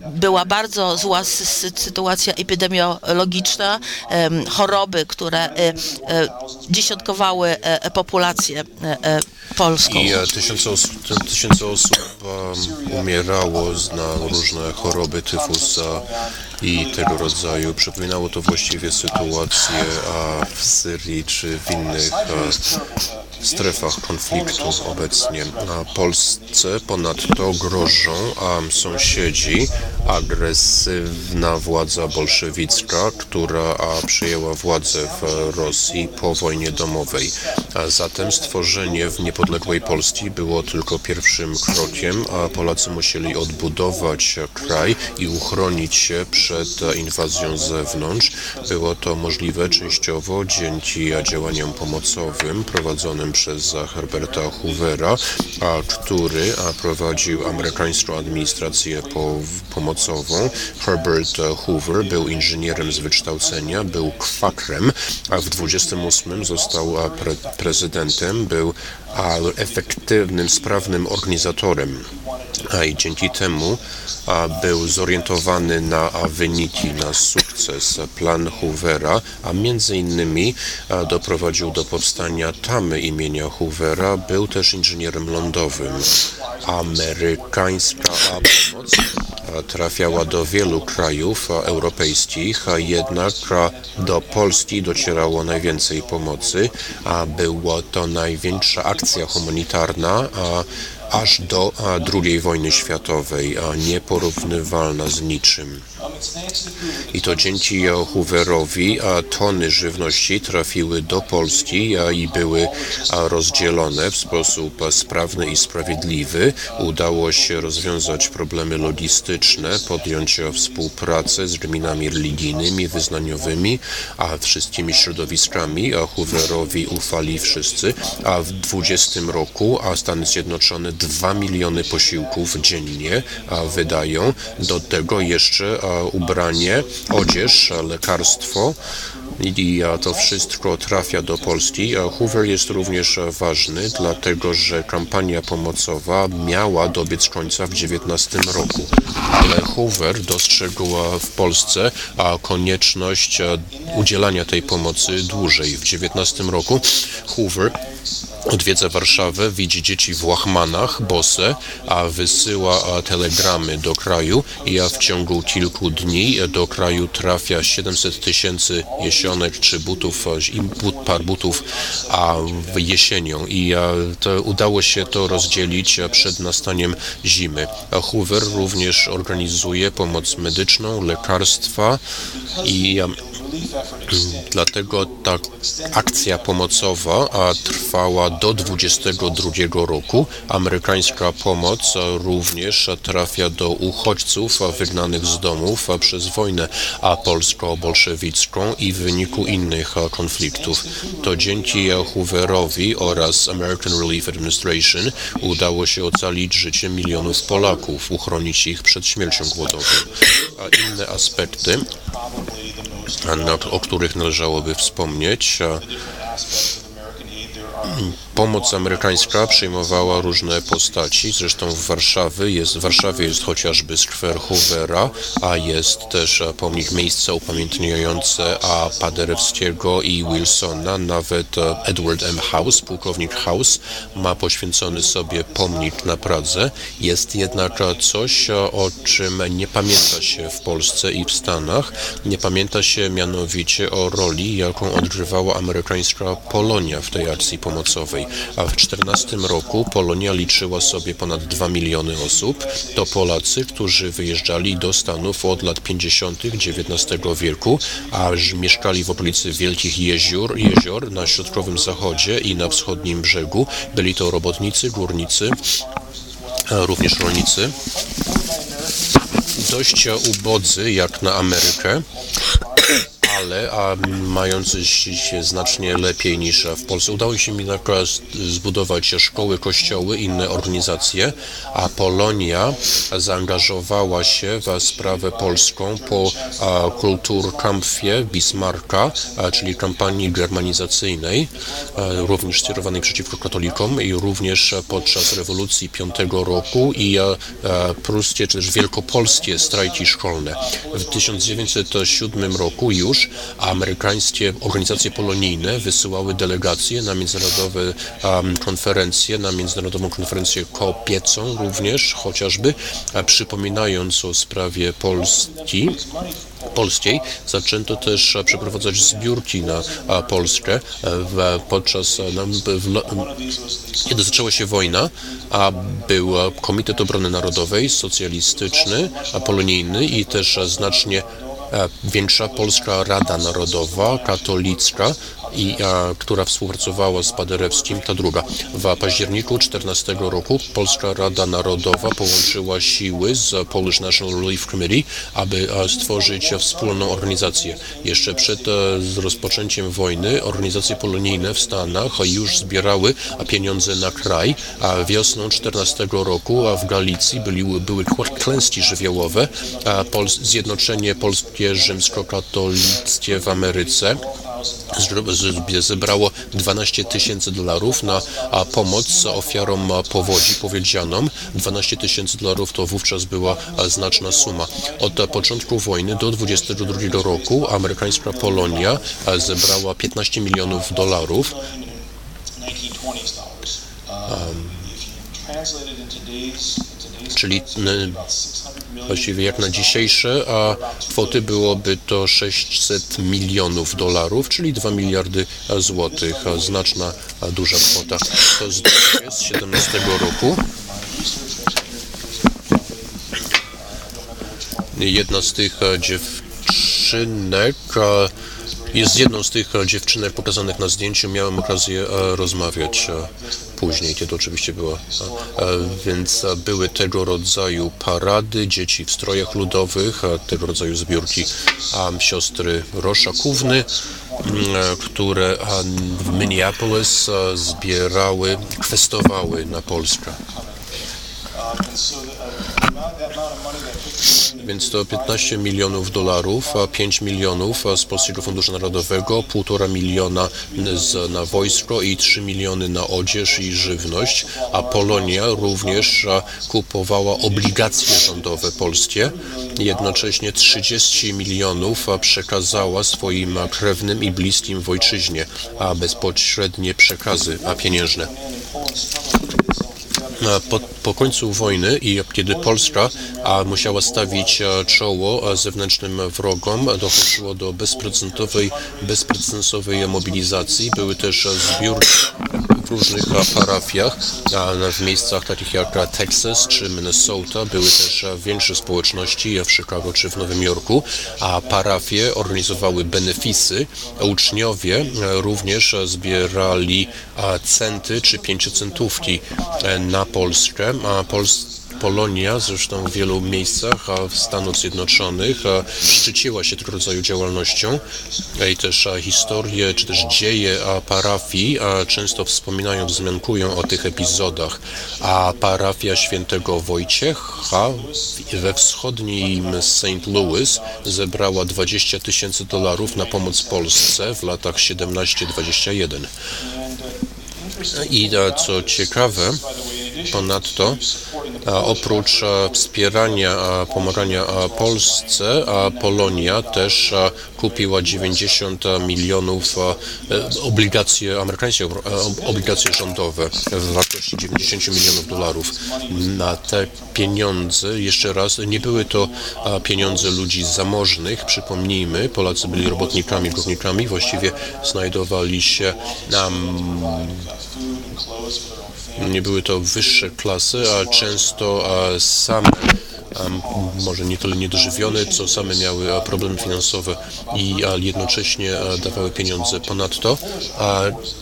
Speaker 5: Była bardzo zła sy- sy- sytuacja epidemiologiczna, em, choroby, które dziesiątkowały populację polską.
Speaker 4: I tysiące osób, tysiące osób um, umierało na różne choroby tyfusa i tego rodzaju. Przypominało to właściwie sytuację w Syrii czy w innych strefach konfliktu obecnie. A Polsce ponadto grożą a, sąsiedzi, agresywna władza bolszewicka, która przejęła władzę w Rosji po wojnie domowej. A zatem stworzenie w niepodległej Polski było tylko pierwszym krokiem, a Polacy musieli odbudować kraj i uchronić się przed inwazją z zewnątrz. Było to możliwe częściowo dzięki działaniom pomocowym prowadzonym przez Herberta Hoovera, a który prowadził amerykańską administrację po, pomocową. Herbert Hoover był inżynierem z wykształcenia, był kwakrem, a w 28 został prezydentem, był a, efektywnym, sprawnym organizatorem. A i dzięki temu był zorientowany na wyniki, na sukces. Plan Hoovera, a między innymi doprowadził do powstania tamy imienia Hoovera. Był też inżynierem lądowym. Amerykańska pomoc trafiała do wielu krajów europejskich, a jednak do Polski docierało najwięcej pomocy, a była to największa akcja humanitarna, a aż do II wojny światowej, a nieporównywalna z niczym. I to dzięki Hooverowi tony żywności trafiły do Polski i były rozdzielone w sposób sprawny i sprawiedliwy. Udało się rozwiązać problemy logistyczne, podjąć współpracę z gminami religijnymi, wyznaniowymi, a wszystkimi środowiskami. Hooverowi ufali wszyscy, a w 20 roku a Stany Zjednoczone 2 miliony posiłków dziennie wydają. Do tego jeszcze ubranie, odzież, lekarstwo i to wszystko trafia do Polski. Hoover jest również ważny, dlatego że kampania pomocowa miała dobiec końca w 19 roku, ale Hoover dostrzegł w Polsce konieczność udzielania tej pomocy dłużej. W 19 roku Hoover odwiedza Warszawę, widzi dzieci w łachmanach, bose, a wysyła telegramy do kraju i a w ciągu kilku dni do kraju trafia 700 tysięcy jesionek czy butów, but, par butów a jesienią i to udało się to rozdzielić przed nastaniem zimy. Hoover również organizuje pomoc medyczną, lekarstwa i Dlatego ta akcja pomocowa trwała do 22 roku. Amerykańska pomoc również trafia do uchodźców wygnanych z domów przez wojnę polsko-bolszewicką i w wyniku innych konfliktów. To dzięki Hooverowi oraz American Relief Administration udało się ocalić życie milionów Polaków, uchronić ich przed śmiercią głodową. A inne aspekty na, o których należałoby wspomnieć. Pomoc amerykańska przyjmowała różne postaci, zresztą w Warszawie jest, w Warszawie jest chociażby skwer Hoovera, a jest też e, pomnik miejsca upamiętniające a Paderewskiego i Wilsona, nawet e, Edward M. House, pułkownik House, ma poświęcony sobie pomnik na Pradze. Jest jednak coś, e, o czym nie pamięta się w Polsce i w Stanach. Nie pamięta się mianowicie o roli, jaką odgrywała amerykańska Polonia w tej akcji pomocowej. A w 14 roku Polonia liczyła sobie ponad 2 miliony osób. To Polacy, którzy wyjeżdżali do Stanów od lat 50. XIX wieku, a mieszkali w okolicy Wielkich Jezior, jezior na środkowym zachodzie i na wschodnim brzegu. Byli to robotnicy, górnicy, również rolnicy. Dość ubodzy jak na Amerykę, ale a mający się znacznie lepiej niż w Polsce. Udało się mi zbudować szkoły, kościoły, inne organizacje, a Polonia zaangażowała się w sprawę polską po Kulturkampfie Bismarcka, czyli kampanii germanizacyjnej, również skierowanej przeciwko katolikom i również podczas rewolucji piątego roku i pruskie czy też wielkopolskie strajki szkolne. W 1907 roku już amerykańskie organizacje polonijne wysyłały delegacje na międzynarodowe um, konferencje, na międzynarodową konferencję kopiecą również chociażby, przypominając o sprawie Polski polskiej. Zaczęto też e, przeprowadzać zbiórki na Polskę podczas, kiedy zaczęła się wojna, a był e, Komitet Obrony Narodowej, socjalistyczny, polonijny i też e, znacznie większa Polska Rada Narodowa, katolicka, i, a, która współpracowała z Paderewskim, ta druga. W październiku 14 roku Polska Rada Narodowa połączyła siły z Polish National Relief Committee, aby a, stworzyć wspólną organizację. Jeszcze przed e, z rozpoczęciem wojny organizacje polonijne w Stanach już zbierały a, pieniądze na kraj, a wiosną 14 roku a w Galicji byli, były klęski żywiołowe, a Pol Zjednoczenie Polskie Rzymskokatolickie w Ameryce zebrało 12 tysięcy dolarów na pomoc ofiarom powodzi powiedzianą. 12 tysięcy dolarów to wówczas była znaczna suma. Od początku wojny do 22 roku amerykańska Polonia zebrała 15 milionów dolarów.
Speaker 6: 1920s dollars. Um,
Speaker 4: Czyli n-
Speaker 6: about 600 million.
Speaker 4: właściwie jak na dzisiejsze, a kwoty byłoby to 600 milionów dolarów, czyli 2 miliardy złotych. Znaczna, duża kwota. To zdjęcie z 17 roku. Jedna z tych e, dziewczynek jest jedną z tych e, dziewczynek pokazanych na zdjęciu. Miałem okazję e, rozmawiać później, kiedy oczywiście była. e, Więc były tego rodzaju parady, dzieci w strojach ludowych, tego rodzaju zbiórki siostry Roszakówny, m, e, które w Minneapolis e, zbierały, kwestowały na Polskę. Więc to 15 milionów dolarów, a 5 milionów z Polskiego Funduszu Narodowego, 1,5 miliona z, na wojsko i 3 miliony na odzież i żywność, a Polonia również kupowała obligacje rządowe polskie. Jednocześnie 30 milionów przekazała swoim krewnym i bliskim w ojczyźnie, a bezpośrednie przekazy a pieniężne. Po, po końcu wojny i kiedy Polska musiała stawić a, czoło a, zewnętrznym wrogom, dochodziło do bezprecedensowej, bezprecedensowej mobilizacji. Były też a, zbiórki w różnych parafiach, a w miejscach takich jak Texas czy Minnesota były też a, większe społeczności w Chicago czy w Nowym Jorku, a parafie organizowały benefisy, uczniowie a, również zbierali a, centy czy pięciocentówki e, na Polskę, a Pols Polonia zresztą w wielu miejscach a w Stanów Zjednoczonych szczyciła się tego rodzaju działalnością i też historie czy też dzieje parafii często wspominają, wzmiankują o tych epizodach. A parafia świętego Wojciecha we wschodnim St. Louis zebrała 20 tysięcy dolarów na pomoc Polsce w latach 17-21. I co ciekawe, Ponadto, oprócz a, wspierania, pomagania Polsce, Polonia też kupiła 90 milionów e, obligacje amerykańskie, e, obligacje rządowe w wartości 90 milionów dolarów. Na te pieniądze, jeszcze raz, nie były to pieniądze ludzi zamożnych, przypomnijmy, Polacy byli robotnikami, górnikami, właściwie znajdowali się na nie były to wyższe klasy, a często a, same, może nie tyle niedożywione, co same miały problemy finansowe i jednocześnie dawały pieniądze. Ponadto a,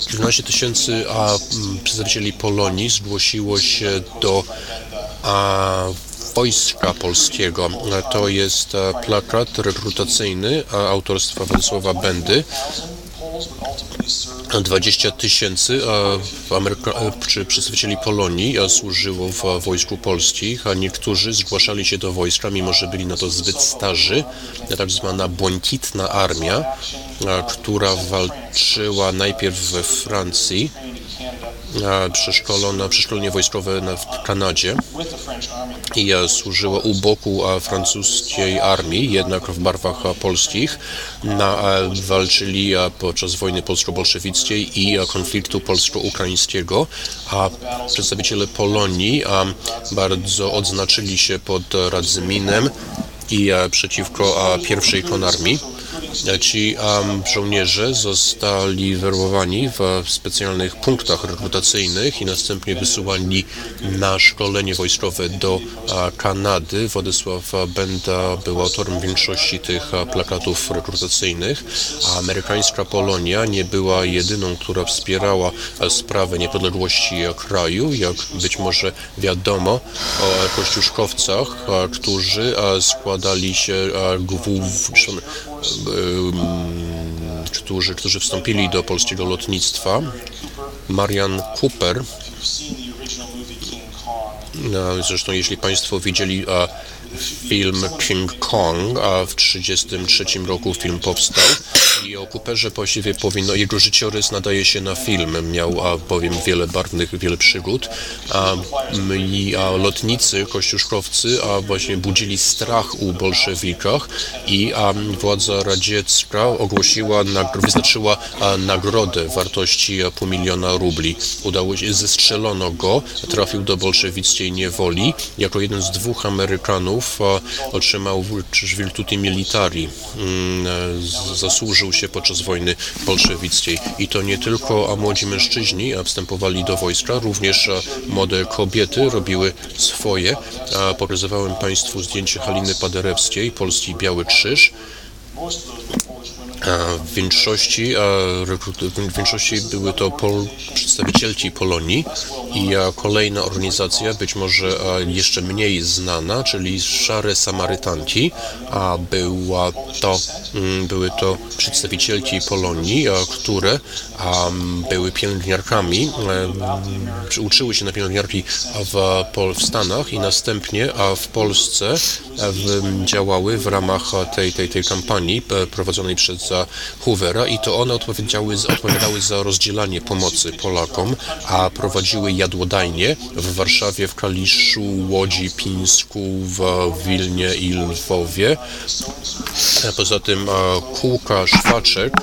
Speaker 4: 12 tysięcy a, przedstawicieli Polonii zgłosiło się do Wojska Polskiego. To jest plakat rekrutacyjny a, autorstwa Władysława Bendy. 20 tysięcy Ameryka- czy przedstawicieli Polonii służyło w wojsku polskich, a niektórzy zgłaszali się do wojska, mimo że byli na to zbyt starzy. Tak zwana błękitna armia, która walczyła najpierw we Francji, a, przeszkolona, przeszkolenie wojskowe w Kanadzie i a, służyła u boku francuskiej armii, jednak w barwach polskich. Na, walczyli podczas wojny polsko-bolszewickiej i konfliktu polsko-ukraińskiego, a przedstawiciele Polonii bardzo odznaczyli się pod Radzyminem i przeciwko pierwszej konarmii. Ci um, żołnierze zostali werbowani w specjalnych punktach rekrutacyjnych i następnie wysyłani na szkolenie wojskowe do Kanady. Władysław Benda był autorem większości tych plakatów rekrutacyjnych, a amerykańska Polonia nie była jedyną, która wspierała sprawę niepodległości kraju. Jak być może wiadomo o kościuszkowcach, którzy składali się a, głów, em, którzy, którzy wstąpili do polskiego lotnictwa. Marian Cooper, no, zresztą jeśli Państwo widzieli a, film King Kong, a w 1933 roku film powstał i o Cooperze właściwie powinno, jego życiorys nadaje się na film, miał a, bowiem wiele barwnych, wiele przygód, a, i a, lotnicy, kościuszkowcy, a właśnie budzili strach u bolszewikach i a, władza radziecka ogłosiła, wyznaczyła a, nagrodę wartości pół miliona rubli. Udało się, zestrzelono go, trafił do bolszewickiej niewoli. Jako jeden z dwóch Amerykanów a, otrzymał Virtuti Militari. Mm, Zasłużył się podczas wojny bolszewickiej. I to nie tylko młodzi mężczyźni wstępowali do wojska, również młode kobiety robiły swoje. Pokazywałem Państwu zdjęcie Haliny Paderewskiej, Polski Biały Krzyż. W większości, w większości były to pol, przedstawicielki Polonii i kolejna organizacja, być może jeszcze mniej znana, czyli Szare Samarytanki, a była to, mm, były to przedstawicielki Polonii, które były pielęgniarkami, e, czy uczyły się na pielęgniarki w, w Stanach i następnie w Polsce w, działały w ramach tej, tej, tej kampanii e, prowadzonej przez za Hoovera i to one odpowiedziały, odpowiadały za rozdzielanie pomocy Polakom, a prowadziły jadłodajnie w Warszawie, w Kaliszu, Łodzi, Pińsku, w Wilnie i Lwowie. Poza tym kółka szwaczek,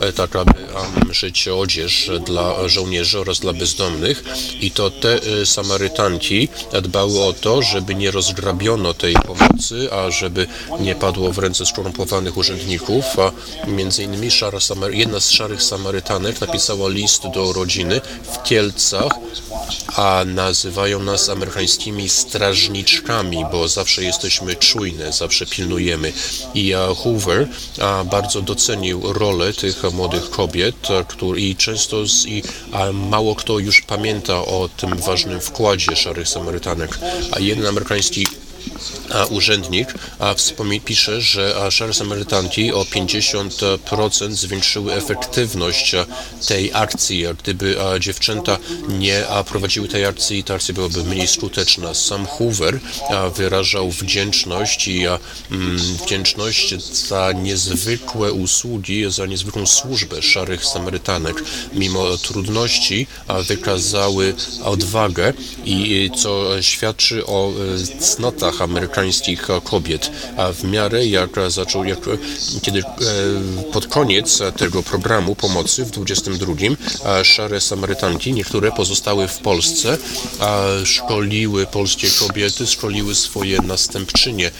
Speaker 4: e, tak aby szyć odzież dla żołnierzy oraz dla bezdomnych i to te e, Samarytanki dbały o to, żeby nie rozgrabiono tej pomocy, a żeby nie padło w ręce skorumpowanych urzędników, Między innymi szara jedna z szarych Samarytanek napisała list do rodziny w Kielcach, a nazywają nas amerykańskimi strażniczkami, bo zawsze jesteśmy czujne, zawsze pilnujemy. I Hoover bardzo docenił rolę tych młodych kobiet, który, i często z, i, mało kto już pamięta o tym ważnym wkładzie szarych Samarytanek. A jeden amerykański urzędnik a pisze, że szare Samarytanki o 50% zwiększyły efektywność tej akcji. Gdyby dziewczęta nie prowadziły tej akcji, ta akcja byłaby mniej skuteczna. Sam Hoover wyrażał wdzięczność i mm, wdzięczność za niezwykłe usługi, za niezwykłą służbę szarych Samarytanek. Mimo trudności wykazały odwagę i co świadczy o e, cnotach amerykańskich kobiet. A w miarę jak zaczął, jak, kiedy e, pod koniec tego programu pomocy w 22 e, szare Samarytanki, niektóre pozostały w Polsce, szkoliły polskie kobiety, szkoliły swoje następczynie,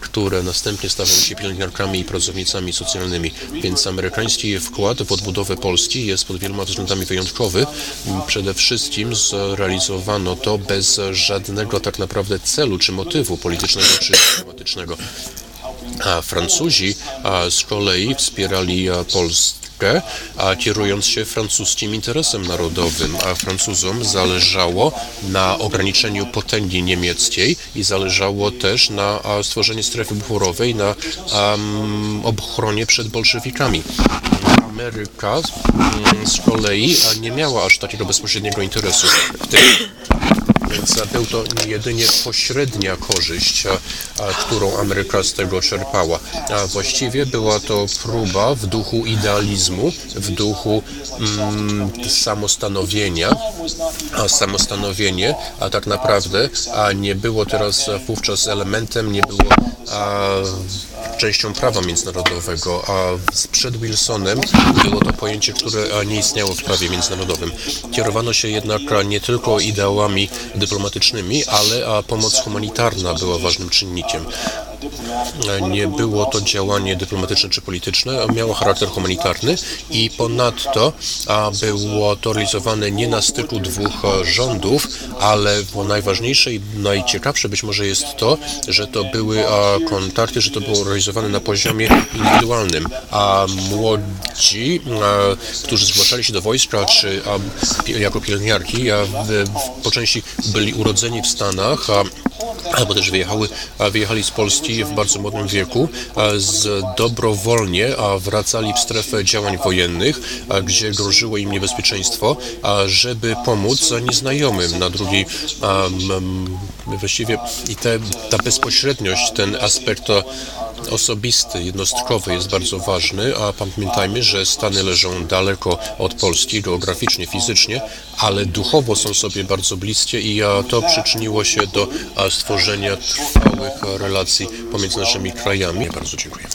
Speaker 4: które następnie stawały się pielęgniarkami i pracownicami socjalnymi. Więc amerykański wkład w odbudowę Polski jest pod wieloma względami wyjątkowy. Przede wszystkim zrealizowano to bez żadnego tak naprawdę celu czy motywu politycznego czy dyplomatycznego. A Francuzi z kolei wspierali Polskę, a kierując się francuskim interesem narodowym, a Francuzom zależało na ograniczeniu potęgi niemieckiej i zależało też na stworzeniu strefy buforowej, na am, ochronie przed bolszewikami. Ameryka mm, z kolei nie miała aż takiego bezpośredniego interesu w. Więc był to jedynie pośrednia korzyść, którą Ameryka z tego czerpała. A właściwie była to próba w duchu idealizmu, w duchu mm, samostanowienia, a samostanowienie, a tak naprawdę a nie było teraz wówczas elementem, nie było a, częścią prawa międzynarodowego, a przed Wilsonem było to pojęcie, które nie istniało w prawie międzynarodowym. Kierowano się jednak nie tylko ideałami dyplomatycznymi, ale pomoc humanitarna była ważnym czynnikiem. Nie było to działanie dyplomatyczne czy polityczne, miało charakter humanitarny i ponadto było to realizowane nie na styku dwóch rządów, ale najważniejsze i najciekawsze być może jest to, że to były a, kontakty, że to było realizowane na poziomie indywidualnym, a młodzi, a, którzy zgłaszali się do wojska czy jako pielęgniarki, po części byli urodzeni w Stanach, albo też wyjechały, wyjechali z Polski w bardzo młodym wieku, a z dobrowolnie wracali w strefę działań wojennych, a gdzie groziło im niebezpieczeństwo, żeby pomóc nieznajomym na drugiej właściwie i te, ta bezpośredniość, ten aspekt osobisty, jednostkowy jest bardzo ważny, a pamiętajmy, że Stany leżą daleko od Polski geograficznie, fizycznie, ale duchowo są sobie bardzo bliskie i to przyczyniło się do stworzenia trwałych relacji pomiędzy naszymi krajami. Bardzo dziękuję.